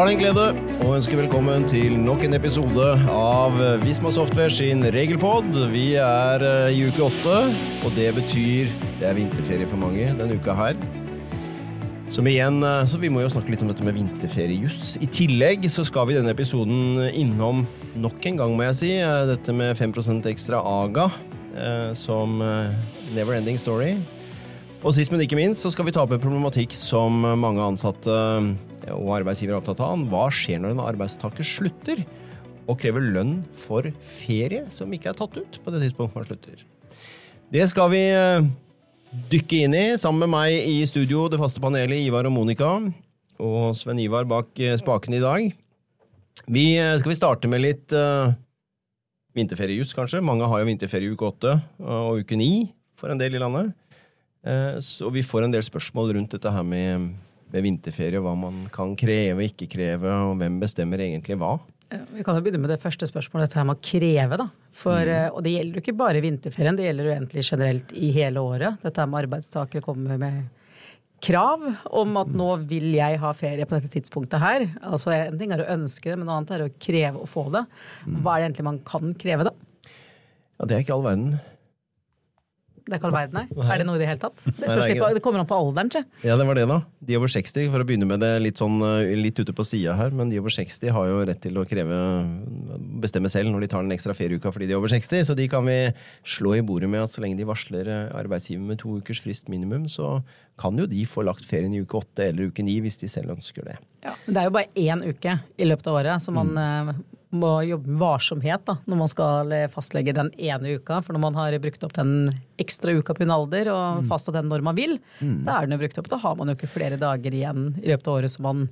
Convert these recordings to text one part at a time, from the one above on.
Da den glede å ønske velkommen til nok en episode av Visma Software sin regelpod. Vi er eh, i uke åtte, og det betyr det er vinterferie for mange denne uka her. Som igjen, eh, så Vi må jo snakke litt om dette med vinterferiejuss. I tillegg så skal vi denne episoden innom nok en gang, må jeg si, eh, dette med 5% ekstra AGA som never ending story. Og sist, men ikke minst, så skal vi ta opp en problematikk som mange ansatte og arbeidsgivere er opptatt av. Hva skjer når en arbeidstaker slutter og krever lønn for ferie som ikke er tatt ut på det tidspunktet man slutter? Det skal vi eh, dykke inn i sammen med meg i studio, det faste panelet, Ivar og Monica. Og Sven Ivar bak eh, spaken i dag. Vi, eh, skal vi starte med litt uh, vinterferiejus, kanskje? Mange har jo vinterferie uke åtte og uke ni for en del i landet. Eh, så vi får en del spørsmål rundt dette her med, med vinterferie. Hva man kan kreve, ikke kreve, og hvem bestemmer egentlig hva. Vi kan jo begynne med det første spørsmålet, dette her med å kreve. da. For, mm. Og det gjelder jo ikke bare vinterferien, det gjelder jo egentlig generelt i hele året. Dette her med arbeidstakere kommer med krav om at nå vil jeg ha ferie på dette tidspunktet her. Altså En ting er å ønske det, men noe annet er å kreve å få det. Mm. Hva er det egentlig man kan kreve, da? Ja, Det er ikke all verden. Det er ikke all verden, nei. Er det noe i det hele tatt? Det, nei, det, det kommer an på alderen, ikke? Ja, det var det, da. De over 60, for å begynne med det litt, sånn, eh, litt ute på sida her, men de over 60 har jo rett til å kreve bestemme selv når de tar den ekstra ferieuka fordi de er over 60, så de kan vi slå i bordet med at så lenge de varsler eh, arbeidsgiver med to ukers frist minimum, så kan jo de få lagt ferien i uke åtte eller uke ni hvis de selv ønsker det. Ja, men Det er jo bare én uke i løpet av året, så man mm eh, må jobbe med varsomhet da, når man skal fastlegge den ene uka. For når man har brukt opp den ekstra uka på en alder og mm. fastsatt den når man vil, mm. da er den jo brukt opp. Da har man jo ikke flere dager igjen i løpet av året som man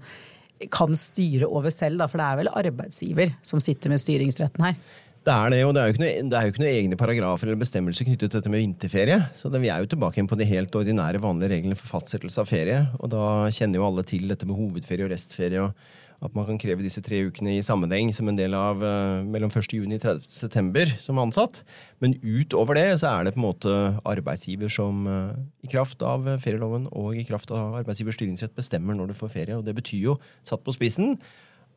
kan styre over selv. Da, for det er vel arbeidsgiver som sitter med styringsretten her. Det er det, og det er jo ikke noe, det er jo ikke noe egne paragrafer eller bestemmelser knyttet til dette med vinterferie. Så det, vi er jo tilbake på de helt ordinære, vanlige reglene for fastsettelse av ferie. Og da kjenner jo alle til dette med hovedferie og restferie. og at man kan kreve disse tre ukene i sammenheng som en del av uh, mellom 1. juni og 30. september som ansatt. Men utover det så er det på en måte arbeidsgiver som uh, i kraft av ferieloven og i kraft av arbeidsgivers styringsrett bestemmer når du får ferie. Og det betyr jo, satt på spissen,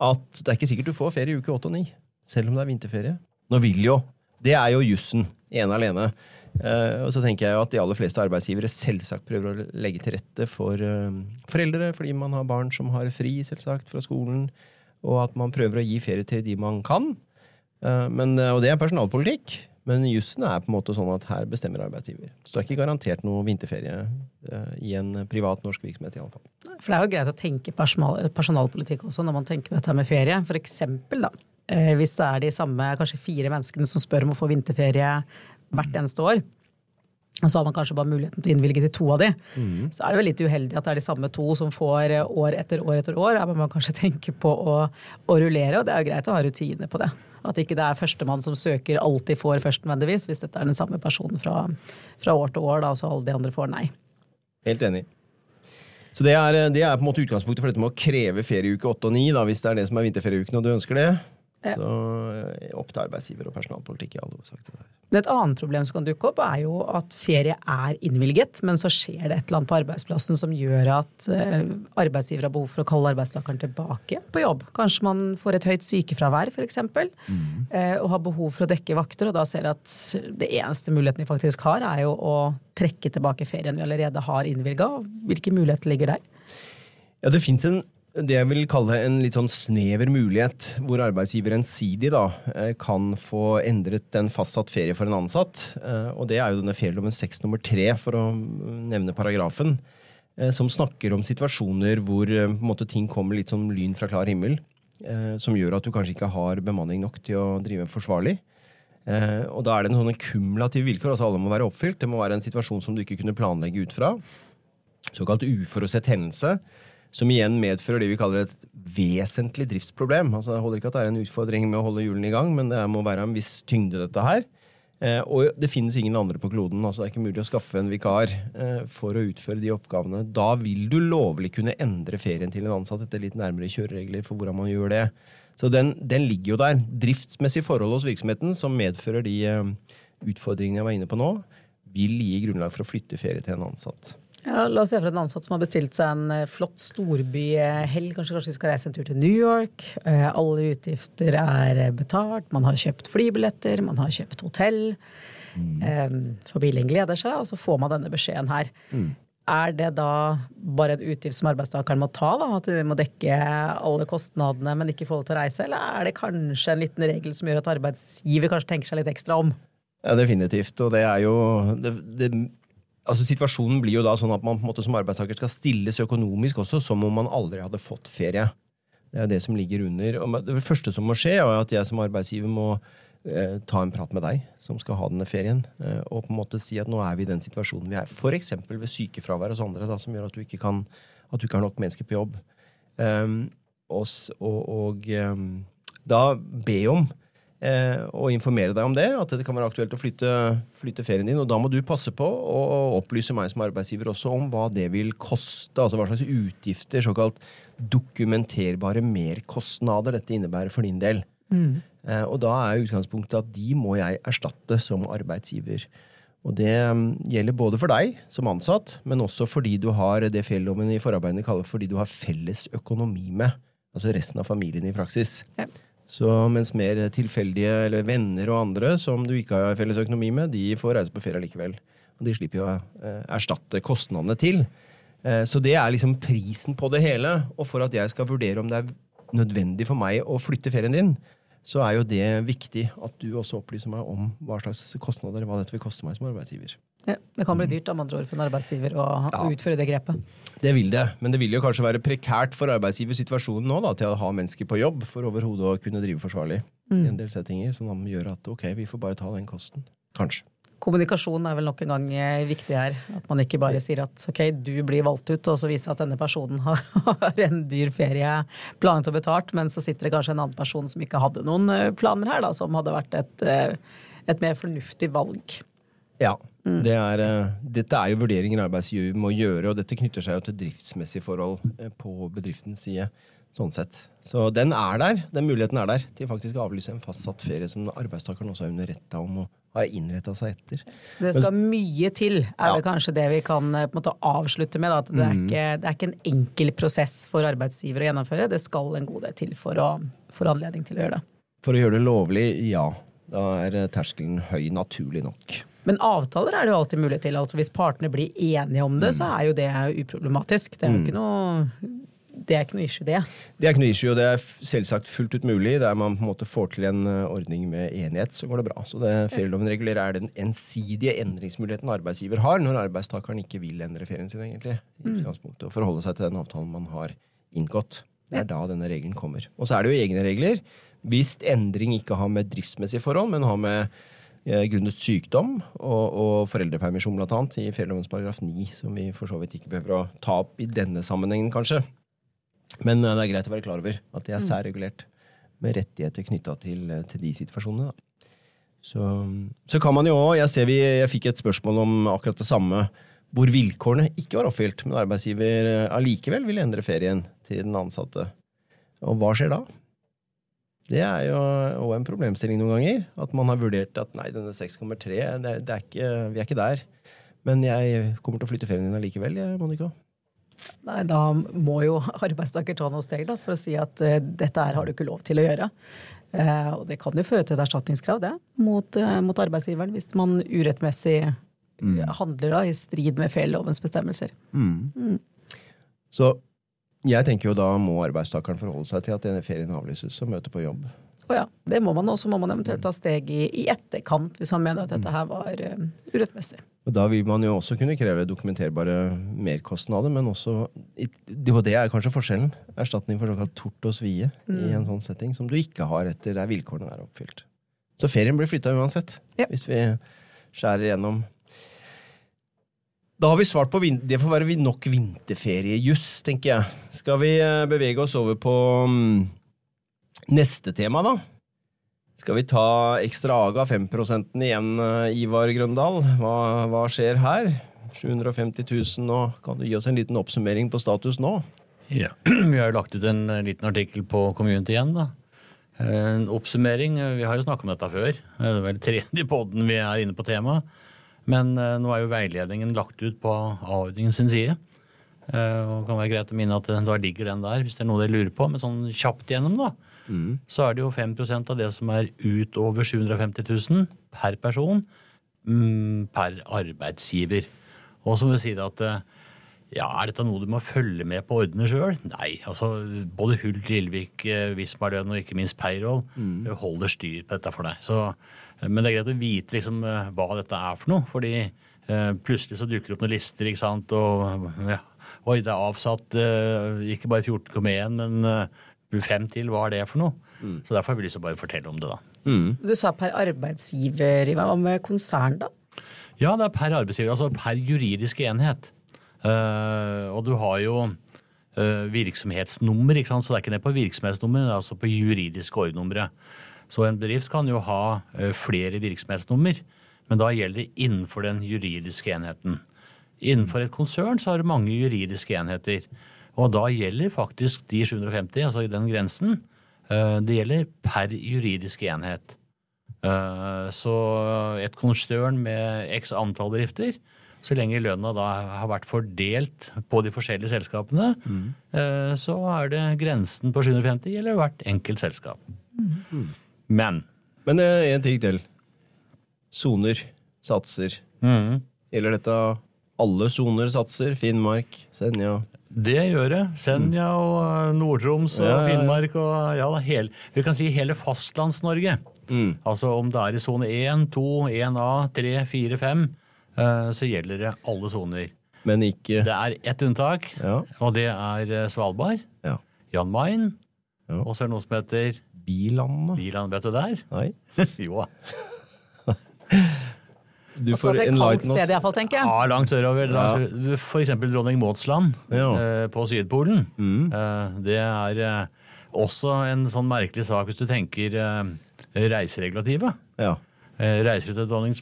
at det er ikke sikkert du får ferie i uke 8 og 9, selv om det er vinterferie. Nå vil jo. Det er jo jussen ene alene. Uh, og så tenker jeg jo at De aller fleste arbeidsgivere selvsagt prøver å legge til rette for uh, foreldre, fordi man har barn som har fri selvsagt fra skolen, og at man prøver å gi ferie til de man kan. Uh, men, og det er personalpolitikk. Men jussen er på en måte sånn at her bestemmer arbeidsgiver. Så det er ikke garantert noe vinterferie i en privat norsk virksomhet. i alle fall. For Det er jo greit å tenke personal, personalpolitikk også når man tenker på dette med ferie. For eksempel, da, hvis det er de samme kanskje fire menneskene som spør om å få vinterferie hvert eneste år. Og så har man kanskje bare muligheten til å innvilge til to av de. Mm. Så er det vel litt uheldig at det er de samme to som får år etter år etter år. Her må man kanskje tenke på å, å rullere, og det er jo greit å ha rutiner på det. At ikke det er førstemann som søker, alltid får først nødvendigvis, hvis dette er den samme personen fra, fra år til år, da, så alle de andre får nei. Helt enig. Så det er, det er, på en måte utgangspunktet for dette med å kreve ferieuke åtte og ni, hvis det er det som er vinterferieuken og du ønsker det. Ja. Så eh, opp til arbeidsgiver og personalpolitikk i all hovedsak. Et annet problem som kan dukke opp, er jo at ferie er innvilget, men så skjer det et eller annet på arbeidsplassen som gjør at uh, arbeidsgiver har behov for å kalle arbeidstakeren tilbake på jobb. Kanskje man får et høyt sykefravær, f.eks., mm. uh, og har behov for å dekke vakter, og da ser at det eneste muligheten vi faktisk har, er jo å trekke tilbake ferien vi allerede har innvilga. Hvilke muligheter ligger der? Ja, det fins en det jeg vil kalle en litt sånn snever mulighet, hvor arbeidsgiver ensidig da, eh, kan få endret en fastsatt ferie for en ansatt. Eh, og det er jo denne ferieloven 6 nummer 3, for å nevne paragrafen, eh, som snakker om situasjoner hvor måte, ting kommer litt som lyn fra klar himmel. Som gjør at du kanskje ikke har bemanning nok til å drive forsvarlig. Og da er det en sånne kumulative vilkår. altså Alle må være oppfylt. Det må være en situasjon som du ikke kunne planlegge ut fra. Såkalt uforutsett hendelse som igjen medfører det vi kaller et vesentlig driftsproblem. Altså, det holder ikke at det er en utfordring med å holde hjulene i gang, men det må være en viss tyngde, dette her. Eh, og det finnes ingen andre på kloden. altså Det er ikke mulig å skaffe en vikar eh, for å utføre de oppgavene. Da vil du lovlig kunne endre ferien til en ansatt etter litt nærmere kjøreregler for hvordan man gjør det. Så den, den ligger jo der. Driftsmessige forhold hos virksomheten som medfører de eh, utfordringene jeg var inne på nå, vil gi grunnlag for å flytte ferie til en ansatt. Ja, la oss se for en ansatt som har bestilt seg en eh, flott storbyhelg. Kanskje, kanskje de skal reise en tur til New York. Eh, alle utgifter er eh, betalt. Man har kjøpt flybilletter, man har kjøpt hotell. Mm. Familien gleder seg, og så får man denne beskjeden her. Mm. Er det da bare et utgift som arbeidstakeren må ta? Da? At de må dekke alle kostnadene, men ikke få det til å reise? Eller er det kanskje en liten regel som gjør at arbeidsgiver kanskje tenker seg litt ekstra om? Ja, definitivt. Og det er jo det, det altså Situasjonen blir jo da sånn at man på en måte som arbeidstaker skal stilles økonomisk også, som om man aldri hadde fått ferie. Det er det som ligger under. Og det første som må skje, er at jeg som arbeidsgiver må eh, ta en prat med deg som skal ha denne ferien, eh, og på en måte si at nå er vi i den situasjonen vi er. F.eks. ved sykefravær hos andre, da, som gjør at du ikke, kan, at du ikke har nok mennesker på jobb. Um, og, og, og um, da be om og informere deg om det, at det kan være aktuelt å flytte, flytte, ferien din. Og da må du passe på å opplyse meg som arbeidsgiver også om hva det vil koste. Altså hva slags utgifter, såkalt dokumenterbare merkostnader, dette innebærer for din del. Mm. Eh, og da er utgangspunktet at de må jeg erstatte som arbeidsgiver. Og det mm, gjelder både for deg som ansatt, men også fordi du har det fjelloven i forarbeidene kaller fordi du har felles økonomi med. Altså resten av familien i praksis. Ja. Så mens mer tilfeldige eller venner og andre som du ikke har felles økonomi med, de får reise på ferie likevel. Og de slipper jo å eh, erstatte kostnadene til. Eh, så det er liksom prisen på det hele. Og for at jeg skal vurdere om det er nødvendig for meg å flytte ferien din, så er jo det viktig at du også opplyser meg om hva slags kostnader hva dette vil koste meg som arbeidsgiver. Ja, det kan bli dyrt da, andre ord for en arbeidsgiver å, ja. utføre det grepet. Det vil det, men det vil jo kanskje være prekært for arbeidsgiversituasjonen nå da, til å ha mennesker på jobb for overhodet å kunne drive forsvarlig mm. i en del settinger, som gjør at ok, vi får bare ta den kosten. Kanskje. Kommunikasjon er vel nok en gang eh, viktig her. At man ikke bare sier at ok, du blir valgt ut, og så viser at denne personen har en dyr ferie planlagt og betalt, men så sitter det kanskje en annen person som ikke hadde noen eh, planer her, da, som hadde vært et, eh, et mer fornuftig valg. Ja, Mm. Det er, dette er jo vurderinger arbeidsgiver må gjøre, og dette knytter seg jo til driftsmessige forhold på bedriftens side. Sånn sett. Så den er der, den muligheten er der til faktisk å avlyse en fastsatt ferie som arbeidstakeren også er underretta om og har innretta seg etter. Det skal Men, mye til, er ja. det kanskje det vi kan uh, på en måte avslutte med. Da, at det er, mm. ikke, det er, ikke, en enkel prosess for arbeidsgiver å gjennomføre. Det skal en god del til for å få anledning til å gjøre det. For å gjøre det lovlig, ja. Da er terskelen høy, naturlig nok. Men avtaler er det jo alltid mulig til. altså Hvis partene blir enige om det, så er jo det uproblematisk. Det er jo ikke noe det er ikke noe issue, det. Det er ikke noe issue, og det er selvsagt fullt ut mulig. Der man på en måte får til en eh, ordning med enighet, så går det bra. Så det ferieloven regulerer er den ensidige endringsmuligheten arbeidsgiver har når arbeidstakeren ikke vil endre ferien sin, egentlig. I mm. utgangspunktet, Og forholde seg til den avtalen man har inngått. Det er da denne regelen kommer. Og så er det jo egne regler. Hvis endring ikke har med driftsmessige forhold, men har med Eh, grunnet sykdom og, og foreldrepermisjon, blant annet, i ferielovens paragraf 9, som vi for så vidt ikke behøver å ta opp i denne sammenhengen, kanskje. Men eh, det er greit å være klar over at det er mm. særregulert med rettigheter knytta til, eh, til, de situasjonene. Så, så, kan man jo òg Jeg ser vi, jeg fikk et spørsmål om akkurat det samme, hvor vilkårene ikke var oppfylt, men arbeidsgiver allikevel vil endre ferien til den ansatte. Og hva skjer da? Det er jo òg en problemstilling noen ganger. At man har vurdert at nei, denne 6,3, det, det er ikke, vi er ikke der. Men jeg kommer til å flytte ferien din allikevel, Monica. Nei, da må jo arbeidstaker ta noen steg da, for å si at uh, dette her har du ikke lov til å gjøre. Uh, og det kan jo føre til et erstatningskrav det, mot, uh, mot arbeidsgiveren hvis man urettmessig mm. handler da, i strid med ferielovens bestemmelser. Mm. Mm. Så jeg tenker jo da må arbeidstakeren forholde seg til at denne ferien avlyses og møte på jobb. Å ja, det må man også. må man eventuelt ta steg i, i etterkant hvis han mener at dette her var urettmessig. Og Da vil man jo også kunne kreve dokumenterbare merkostnader, men også DHD det er kanskje forskjellen. Erstatning for såkalt tort og svie mm. i en sånn setting, som du ikke har etter der vilkårene er oppfylt. Så ferien blir flytta uansett, ja. hvis vi skjærer igjennom da har vi svart på Det får være nok vinterferiejuss, tenker jeg. Skal vi eh, bevege oss over på mm, neste tema, da? Skal vi ta ekstra aga 5 igjen, eh, Ivar Grøndal? Hva, hva, skjer her? 750 000 nå. Kan du gi oss en liten oppsummering på status nå? Ja, Vi har jo lagt ut en eh, liten artikkel på Community igjen. da. En oppsummering. Vi har jo snakket om dette før. Det er vel tredje podden vi er inne på temaet. Men eh, nå er jo veiledningen lagt ut på A-ordningen sin side. Eh, og det kan være greit å minne at eh, da ligger den der, hvis det er noe dere lurer på. Men sånn kjapt gjennom, da, så er det jo 5% av det som er utover 750 000 per person mm, per arbeidsgiver. Og så må vi si det at eh, ja, Er dette noe du må følge med på å ordne sjøl? Nei. altså Både Hult, Lillevik, eh, Vismarlønn og ikke minst Payroll mm. holder styr på dette for deg. Så, eh, men det er greit å vite liksom, eh, hva dette er for noe. fordi eh, plutselig så dukker det opp noen lister, ikke sant. Og ja, oi, det er avsatt eh, ikke bare 14,1, men eh, fem til. Hva er det for noe? Så derfor har vi lyst til å bare fortelle om det, da. Du sa per arbeidsgiver. Hva med konsern, da? Ja, det er per arbeidsgiver, altså per juridisk enhet. Uh, og du har jo uh, virksomhetsnummer, ikke sant? så det er ikke ned på virksomhetsnummer, det er altså på juridiske ordnummeret. Så en bedrift kan jo ha uh, flere virksomhetsnummer, men da gjelder det innenfor den juridiske enheten. Innenfor et konsern så har du mange juridiske enheter. Og da gjelder faktisk de 750, altså i den grensen, eh, det gjelder per juridisk enhet. Eh, Så et konsern med x antall bedrifter, så lenge lønna da har vært fordelt på de forskjellige selskapene, mm. så er det grensen på 750 gjelder hvert enkelt selskap. Men Men én en ting til. Soner, satser. Gjelder dette alle soner, satser? Finnmark, Senja? Det gjør det. Senja og eh, Nord-Troms og. Finnmark og ja, hele, vi kan si hele Fastlands-Norge. Mm. Altså om det er i sone 1, 2, 1A, 3, 4, 5, eh, så gjelder det alle soner. Men ikke Det er ett unntak, Ja. og det er eh, Svalbard. ja. Jan Mayen. Ja. Og så er det noe som heter Bilandet. Biland, vet du der? Nei. jo da. Du får enlighten oss. iallfall, tenker jeg. Ja, langt sørover. Langt, For eksempel dronning Mauds land Ja. Mm. eh, på Sydpolen. Eh, det er eh, også en sånn merkelig sak hvis du tenker reiseregulativet. Ja. Eh, Reiser du til dronning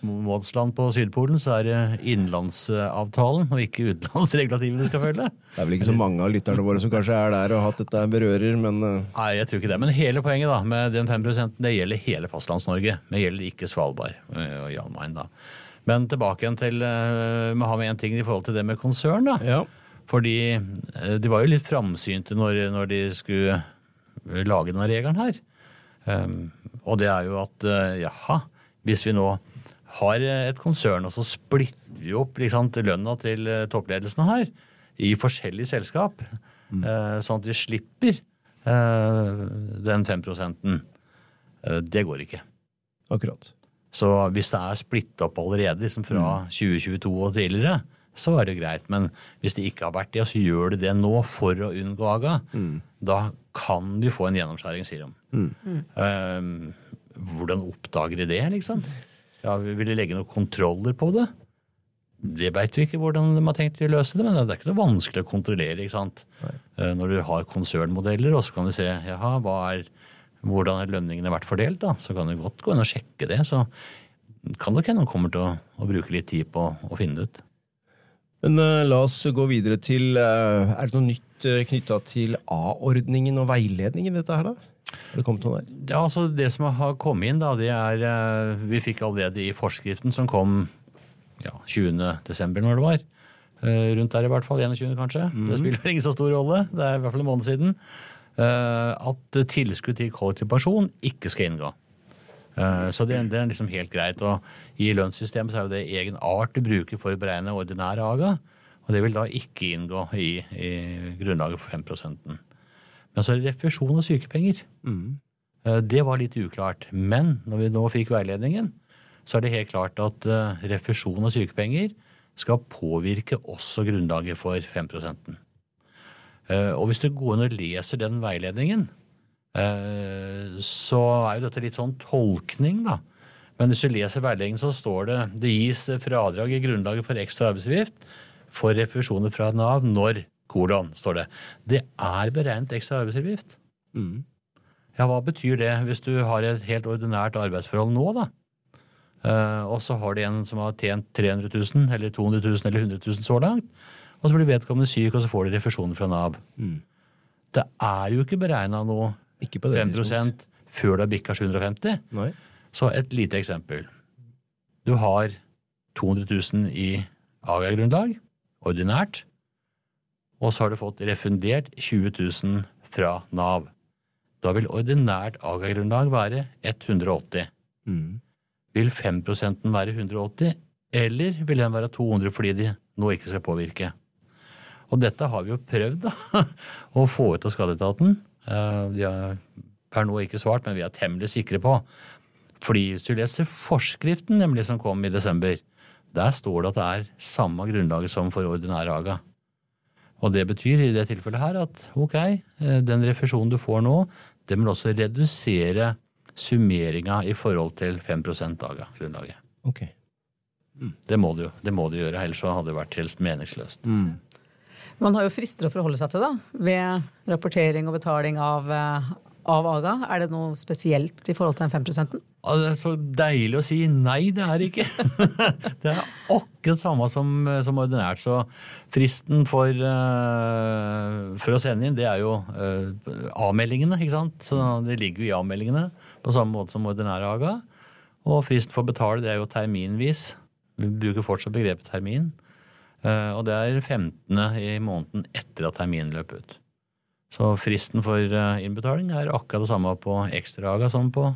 på Sydpolen, så er det innenlandsavtalen og ikke utenlandsregulativet du skal følge. Det er vel ikke så mange av lytterne våre som kanskje er der og har hatt dette berører, men eh, Nei, jeg tror ikke det. Men hele poenget da, med den 5% det gjelder hele Fastlands-Norge. Det gjelder ikke Svalbard eh, og Jan Mayen. da. Men tilbake igjen til Vi har med en ting i forhold til det med konsern. da. ja. Fordi de var jo litt framsynte når, når de skulle lage denne regelen her. Um, og det er jo at uh, jaha, hvis vi nå har et konsern, og så splitter vi opp liksom, lønna til eh, toppledelsen her i forskjellige selskap, eh, sånn at vi slipper eh, den 5 eh, Det går ikke. Akkurat. Så hvis det er splitta opp allerede liksom fra 2022 og tidligere, så er det greit. Men hvis det ikke har vært det, så gjør det det nå for å unngå aga. Da kan vi få en gjennomskjæring, sier de. Ehm, hvordan oppdager de det, liksom? Ja, Vil de legge noen kontroller på det? Det veit vi ikke hvordan de har tenkt å løse det, men det er ikke noe vanskelig å kontrollere. ikke sant? Nei. Når du har konsernmodeller, og så kan du se jaha, hva er, hvordan har lønningene vært fordelt, da, så kan du godt gå inn og sjekke det. Så kan det hende noen kommer til å, å bruke litt tid på å finne det ut. Men uh, la oss gå videre til uh, Er det noe nytt uh, knytta til A-ordningen og veiledningen i dette her, da? Har det kommet noe der? Ja, altså Det som har kommet inn, da, det er eh, Vi fikk allerede i forskriften som kom ja, 20. desember, når det var. Eh, Rundt der i hvert fall. 21. kanskje. Det spiller ingen så stor rolle. Det er i hvert fall en måned siden. eh, At tilskudd til kollektiv pensjon ikke skal inngå. Så det, det er liksom helt greit. Og i lønnssystemet så er det egen art du bruker for å beregne ordinær aga. Og det vil da ikke inngå i, i grunnlaget for 5 Men så er det refusjon av sykepenger. Mm. Det var litt uklart. Men når vi nå fikk veiledningen, så er det helt klart at eh, refusjon av sykepenger skal påvirke også grunnlaget for 5 Eh, Og hvis du går inn og leser den veiledningen, eh, så er jo dette litt sånn tolkning, da. Men hvis du leser veiledningen, så står det det gis fradrag i grunnlaget for ekstra arbeidsgift for refusjoner fra Nav når kolon, står det. Det er beregnet ekstra arbeidsgift. Ja, hva betyr det hvis du har et helt ordinært arbeidsforhold nå, da? Uh, og så har du en som har tjent 300 000, eller 200 000, eller 100 000 så langt. Og så blir vedkommende syk, og så får de refusjon fra Nav. Det er jo ikke beregna noe Ikke på det 5 tidspunkt. før du har bikka 750. Nei. Så et lite eksempel. Du har 200 000 i AGA-grunnlag, ordinært, og så har du fått refundert 20 000 fra Nav. Da vil ordinært AGA-grunnlag være 180. Vil 5 være 180, eller vil den være 200 fordi de nå ikke skal påvirke? Og dette har vi jo prøvd da, å få ut av skatteetaten. Eh, De har per nå ikke svart, men vi er temmelig sikre på. Fordi hvis du leser forskriften nemlig som kom i desember, der står det at det er samme grunnlaget som for ordinær AGA. Og det betyr i det tilfellet her at ok, eh, den refusjonen du får nå, den vil også redusere summeringa i forhold til 5 AGA-grunnlaget. Ok. Det må du. Det må du gjøre, ellers hadde det vært helst meningsløst. Man har jo frister å forholde seg til da, ved rapportering og betaling av, eh, av AGA. Er det noe spesielt i forhold til den 5 Ja, Det er så deilig å si nei, det er ikke. det er akkurat samme som, som ordinært. Så fristen for, uh, for å sende inn, det er jo eh, avmeldingene, ikke sant. Så det ligger jo i avmeldingene på samme måte som ordinære AGA. Og fristen for å betale, det er jo terminvis. Vi bruker fortsatt begrepet termin. Uh, og det er 15. i måneden etter at terminen løper ut. Så fristen for eh, innbetaling er akkurat det samme på ekstra AGA som på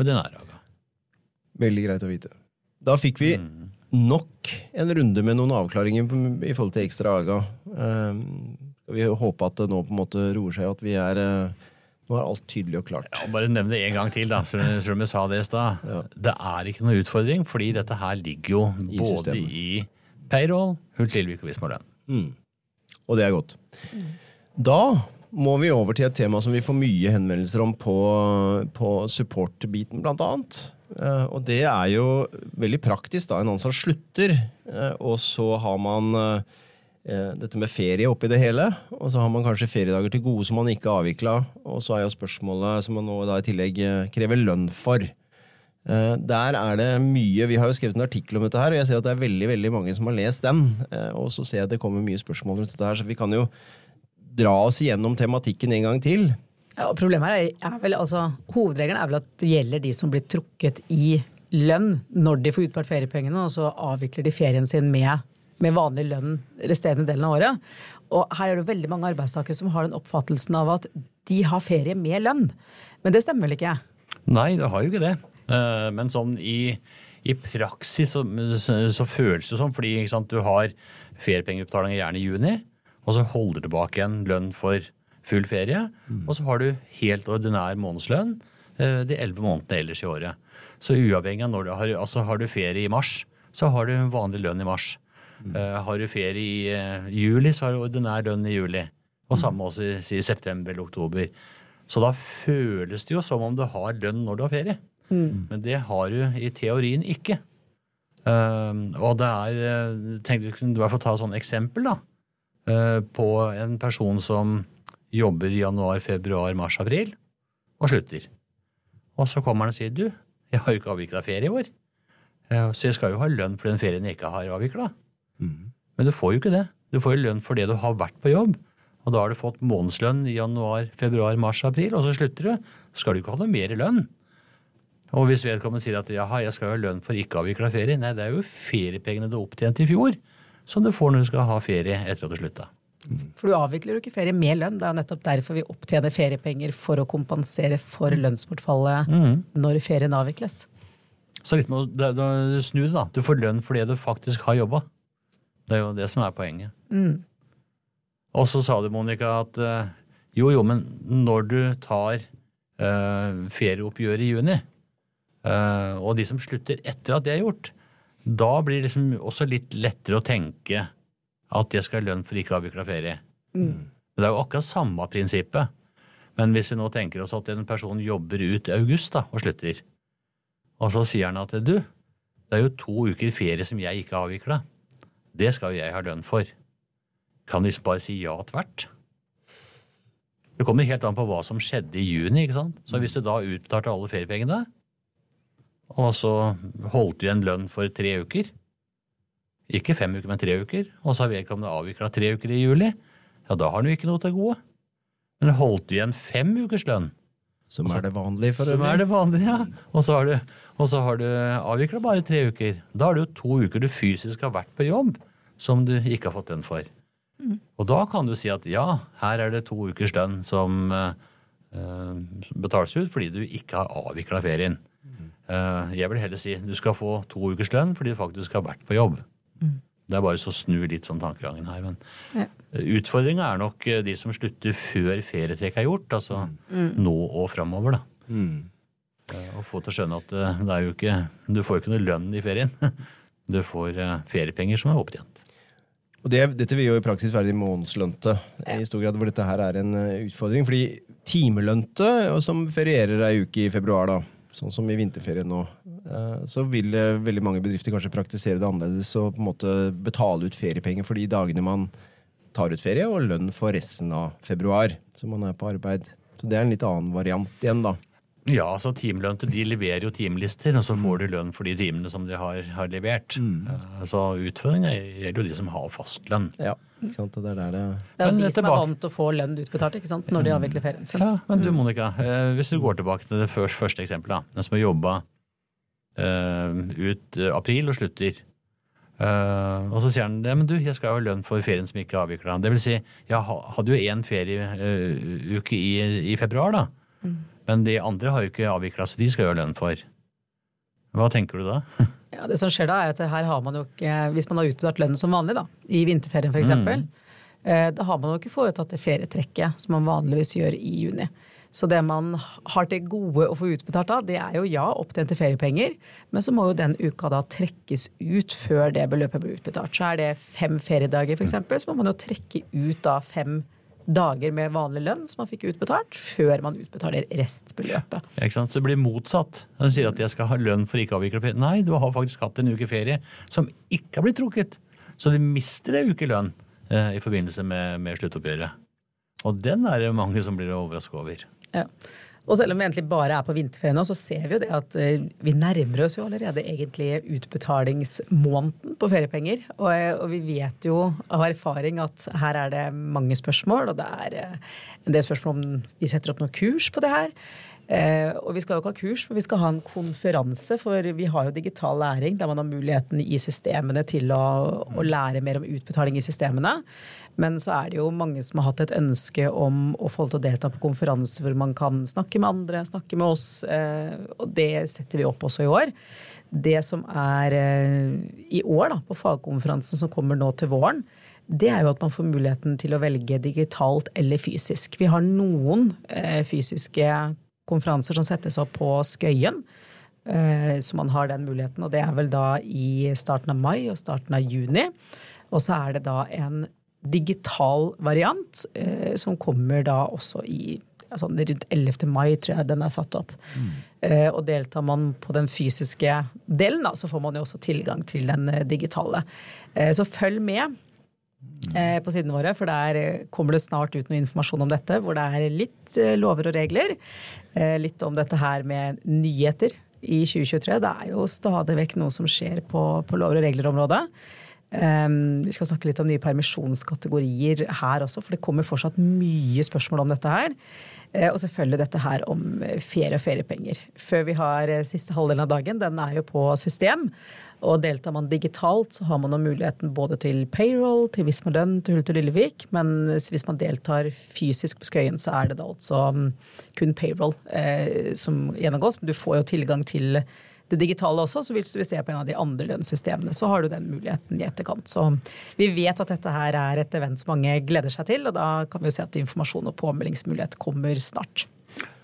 ordinæraga. Veldig greit å vite. Da fikk vi nok en runde med noen avklaringer i forhold til ekstra AGA. Um, skal vi håpe at det nå på en måte roer seg, og at vi er eh, Nå er alt tydelig og klart. Ja, bare nevn det en gang til, da, selv om jeg sa det i stad. Det er ikke noe utfordring, fordi dette her ligger jo I både systemet. i payroll, Hult Lillevik og Visma lønn. Og det er godt. Da må vi over til et tema som vi får mye henvendelser om på, på support-biten, blant annet. Eh, og det er jo veldig praktisk, da. En som slutter, eh, og så har man eh, dette med ferie oppi det hele. Og så har man kanskje feriedager til gode som man ikke har avvikla. Og så er jo spørsmålet som man nå i tillegg krever lønn for. Der er det mye Vi har jo skrevet en artikkel om dette her, og jeg ser at det er veldig veldig mange som har lest den. Og så ser jeg at det kommer mye spørsmål rundt dette her, så vi kan jo dra oss igjennom tematikken en gang til. Ja, problemet her er, er vel, altså, Hovedregelen er vel at det gjelder de som blir trukket i lønn når de får utbetalt feriepengene, og så avvikler de ferien sin med, med vanlig lønn resterende delen av året. Og her er det veldig mange arbeidstakere som har den oppfattelsen av at de har ferie med lønn. Men det stemmer vel ikke? Nei, det har jo ikke det. Eh, Men sånn i, i praksis så, så, så føles det sånn, fordi ikke sant, du har feriepengeutbetalinger gjerne i juni, og så holder du tilbake en lønn for full ferie, og så har du helt ordinær månedslønn eh, de elleve månedene ellers i året. Så uavhengig av når du har, altså har du ferie i mars, så har du vanlig lønn i mars. Eh, har du ferie i uh, juli, så har du ordinær lønn i juli. Og samme også i, i september eller oktober. Så da føles det jo som om du har lønn når du har ferie. Men det har du i teorien ikke. Uh, og det er uh, Tenkte du kunne i hvert fall ta et sånt eksempel, da. Eh, på en person som jobber i januar, februar, mars, april, og slutter. Og så kommer han og sier du, jeg har jo ikke avvikla ferie i år. Eh, Så jeg skal jo ha lønn for den ferien jeg ikke har avvikla. Men du får jo ikke det. Du får jo lønn for det du har vært på jobb. Og da har du fått månedslønn i januar, februar, mars, april, og så slutter du. Så skal du ikke ha noe mer lønn. Og hvis vedkommende sier at jaha, jeg skal jo ha lønn for ikke avvikla ferie, nei, det er jo feriepengene du opptjente i fjor, som du får når du skal ha ferie etter at du slutta. For du avvikler jo ikke ferie med lønn. Det er jo nettopp derfor vi opptjener feriepenger for å kompensere for lønnsbortfallet når ferien avvikles. Så å da- da snu det, da. Du får lønn for det du faktisk har jobba. Det er jo det som er poenget. Og så sa du, Monica, at eh, jo, jo, men når du tar uh, ferieoppgjøret i juni, eh, og de som slutter etter at det er gjort, da blir det liksom også litt lettere å tenke at jeg skal ha lønn for ikke avvikla ferie. Men Det er jo akkurat samme prinsippet. Men hvis vi nå tenker oss at en person jobber ut i august da, og slutter, og så sier han at du, det er jo to uker ferie som jeg ikke har avvikla. Det skal jo jeg ha lønn for. Kan de bare si ja tvert? Det kommer helt an på hva som skjedde i juni. ikke sant? Så hvis du da utbetalte alle feriepengene, og så holdt du igjen lønn for tre uker, ikke fem uker, men tre uker, og så har vedkommende avvikla tre uker i juli, ja, da har han jo ikke noe til gode. Men holdt du igjen fem ukers lønn, Som er det vanlige for øvrig. som er det vanlige, ja. Og så har du, Og så har du avvikla bare tre uker. Da har du jo to uker du fysisk har vært på jobb som du ikke har fått lønn for. Og da kan du si at ja, her er det to ukers lønn som uh, betales ut fordi du ikke har avvikla ferien. Uh, jeg vil heller si du skal få to ukers lønn fordi du faktisk har vært på jobb. Mm. Det er bare så snu litt sånn tankegangen her. Men ja. utfordringa er nok de som slutter før ferietrekk er gjort. Altså mm. nå og framover, da. Mm. Å få til å skjønne at det er jo ikke Du får jo ikke noe lønn i ferien. Du får feriepenger som er opptjent. Og det, Dette vil jo i praksis være de månedslønte, ja. i stor grad hvor dette her er en utfordring. Fordi timelønte, som ferierer ei uke i februar, da, sånn som i vinterferien nå, uh, så vil veldig mange bedrifter kanskje praktisere det annerledes og på en måte betale ut feriepenger for de dagene man tar ut ferie, og lønn for resten av februar, så man er på arbeid. Så det er en litt annen variant igjen, da. Ja, altså timelønte de leverer jo timelister, og så får mm. de lønn for de timene som de har, har levert. Mm. Uh, så utfordringa gjelder jo de som har fastlønn. Ja, ikke sant? Det er, der det... det er jo de som er vant til å få lønn utbetalt ikke sant? når de avvikler ferien sin. Ja, men du mm. Monica, uh, hvis du går tilbake til det første, første eksempelet. Den som har jobba uh, ut april og slutter. og så sier han ja, men du, jeg skal ha lønn for ferien som ikke er avvikla. Det vil si, jeg hadde jo én ferieuke i, i februar, da. Men de andre har jo ikke avvikla, seg, de skal jo ha lønn for. Hva tenker du da? ja, det som skjer da er at her har man jo ikke, Hvis man har utbetalt lønn som vanlig, da, i vinterferien f.eks., mm. Eh, da har man jo ikke foretatt det ferietrekket som man vanligvis gjør i juni. Så det man har til gode å få utbetalt da, det er jo ja, opptjente feriepenger, men så må jo den uka da trekkes ut før det beløpet blir utbetalt. Så er det fem feriedager f.eks., så må man jo trekke ut da fem dager med vanlig lønn som man fikk utbetalt, før man utbetaler restbeløpet. Ja, ikke sant? Så det blir motsatt. Den sier at jeg skal ha lønn for ikke å avvikle ferie. Nei, du har faktisk hatt en uke ferie som ikke har blitt trukket. Så du mister en uke lønn eh, i forbindelse med, med sluttoppgjøret. Og den er det mange som blir overraska over. Ja. Og selv om vi egentlig bare er på vinterferie nå, så ser vi jo det at eh, vi nærmer oss jo allerede egentlig utbetalingsmåneden på feriepenger. Og, eh, og, vi vet jo av erfaring at her er det mange spørsmål, og det er eh, en del spørsmål om vi setter opp noe kurs på det her. Eh, og vi skal jo ikke ha kurs, men vi skal ha en konferanse, for vi har jo digital læring der man har muligheten i systemene til å, å lære mer om utbetaling i systemene. Men så er det jo mange som har hatt et ønske om å få til å delta på konferanser hvor man kan snakke med andre, snakke med oss, eh, og det setter vi opp også i år. Det som er eh, i år, da, på fagkonferansen som kommer nå til våren, det er jo at man får muligheten til å velge digitalt eller fysisk. Vi har noen fysiske konferanser som settes opp på Skøyen. Eh, så man har den muligheten, og det er vel da i starten av mai og starten av juni. Og så er det da en digital variant eh, som kommer da også i altså rundt 11. mai, tror jeg den er satt opp. Mm. Eh, og deltar man på den fysiske delen, da, så får man jo også tilgang til den digitale. så følg med på sidene våre, for der eh, kommer det snart ut noe informasjon om dette, hvor det er litt eh, lover og regler. Eh, litt om dette her med nyheter i 2023. Det er jo stadig vekk noe som skjer på, på lover og regler-området. Um, vi skal snakke litt om nye permisjonskategorier her også, for det kommer fortsatt mye spørsmål om dette her. Uh, og selvfølgelig dette her om ferie og feriepenger. Før vi har siste halvdelen av dagen, den er jo på system. Og deltar man digitalt, så har man muligheten både til payroll, til Visma-lønn, til Hult og Lillevik. Men hvis man deltar fysisk på Skøyen, så er det da altså mm, kun payroll eh, som gjennomgås. Men du får jo tilgang til det digitale også, så hvis du vil se på en av de andre lønnssystemene, så har du den muligheten i etterkant. Så vi vet at dette her er et event som mange gleder seg til, og da kan vi jo se at informasjon og påmeldingsmulighet kommer snart.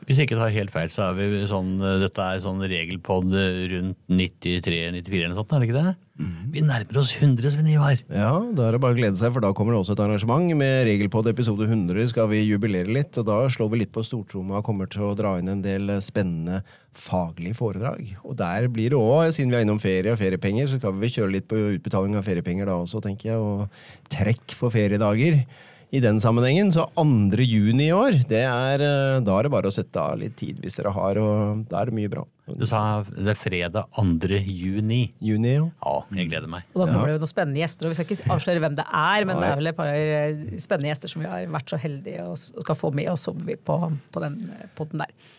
Hvis jeg ikke tar helt feil, så er vi sånn, dette er sånn regelpod rundt 93-94 eller sånt, er det ikke det? Mm. Vi nærmer oss 100, Sven Ivar. Ja, da er det bare å glede seg, for da kommer det også et arrangement. Med regelpod episode 100 skal vi jubilere litt, og da slår vi litt på stortromma og kommer til å dra inn en del spennende faglige foredrag. Og der blir det òg, siden vi er innom ferie og feriepenger, så skal vi kjøre litt på utbetaling av feriepenger da også, tenker jeg, og trekk for feriedager i den sammenhengen. Så 2. juni i år, det er, eh, da er det bare å sette av litt tid hvis dere har, og da er det mye bra. Du sa det er fredag 2. juni. Juni, ja. Ja, jeg gleder meg. Og da kommer det jo noen spennende gjester, og vi skal ikke avsløre hvem det er, men det er vel et par eh, spennende gjester som vi har vært så heldige og skal få med oss på, på den podden der.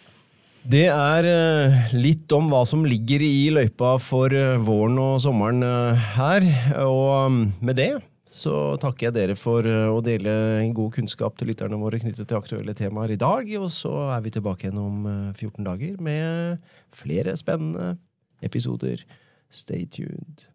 Det er eh, litt om hva som ligger i løypa for eh, våren og sommeren eh, her. Og mm, med det så takker jeg dere for eh, å dele en god kunnskap til lytterne våre knyttet til aktuelle temaer i dag. Og så er vi tilbake igjen om eh, 14 dager med flere spennende episoder. Stay tuned.